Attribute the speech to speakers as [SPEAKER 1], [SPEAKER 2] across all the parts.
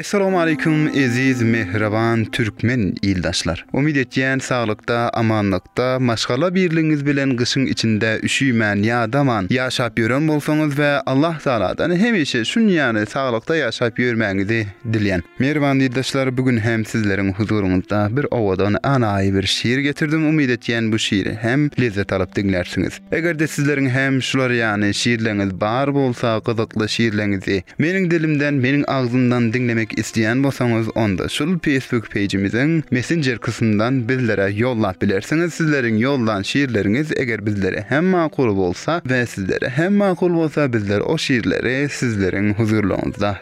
[SPEAKER 1] Assalamu alaykum eziz mehriban türkmen ildaşlar. Umyt etýän saglykda, amanlykda, maşgala birligiňiz bilen gyşyň içinde üşüýmän, ýadaman ýaşap ýören bolsaňyz we Allah tagaladan hemişe şunýany saglykda ýaşap ýörmäňizi Dilýän. Märiban ildeşler bu gün hem sizleriň huzuryňyzda bir owadan anaýy bir şiir getirdim umyt etýän bu şiiri hem lezzet alyp diňlärsiňiz. Egerde sizleriň hem şular ýany şiirleriňiz bar bolsa gyzykly şiirleriňizi meniň dilimden meniň agzymdan diňlemek isleýän bolsaňyz onda şul Facebook pejimiziň messenger kysymyndan bizlere ýollap bilersiňiz sizleriň ýollan şiirleriňiz eger bizlere hem makul bolsa we sizlere hem makul bolsa bizler o şiirleri sizleriň huzurlaryňyzda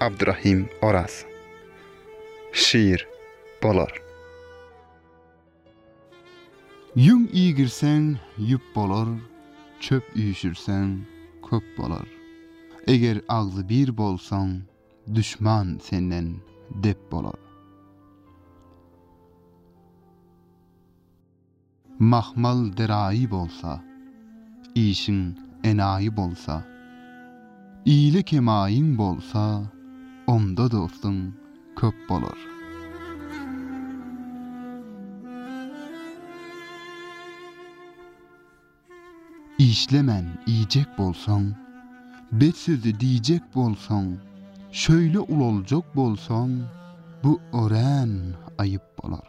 [SPEAKER 1] Abdurahim Oraz. Şir, bolar. Ýüň iýgirseň, ýüp bolar, çöp üýşürseň, köp bolar. Eger agzybir bolsaň, duşman senden dep bolar. Mahmal deraýy bolsa. Işiň enaýy bolsa. Ile kemaýyň bolsa, onda dostuň köp bolar. Işlemän iýjek bolsaň, bet sözi diýjek bolsaň, şöýle ulaljak bolsaň, bu örän aýyp bolar.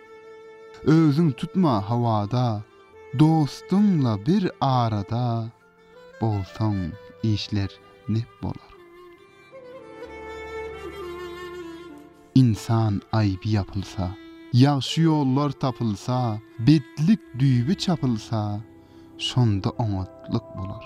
[SPEAKER 1] Özüň tutma hawada, Dostuňla bir arada Bolsaň işler nep bolar. Ynsan aýby ýapylsa, Ýagşy ýollar tapylsa, Betlik düýbi çapylsa, Şonda oňatlyk bolar.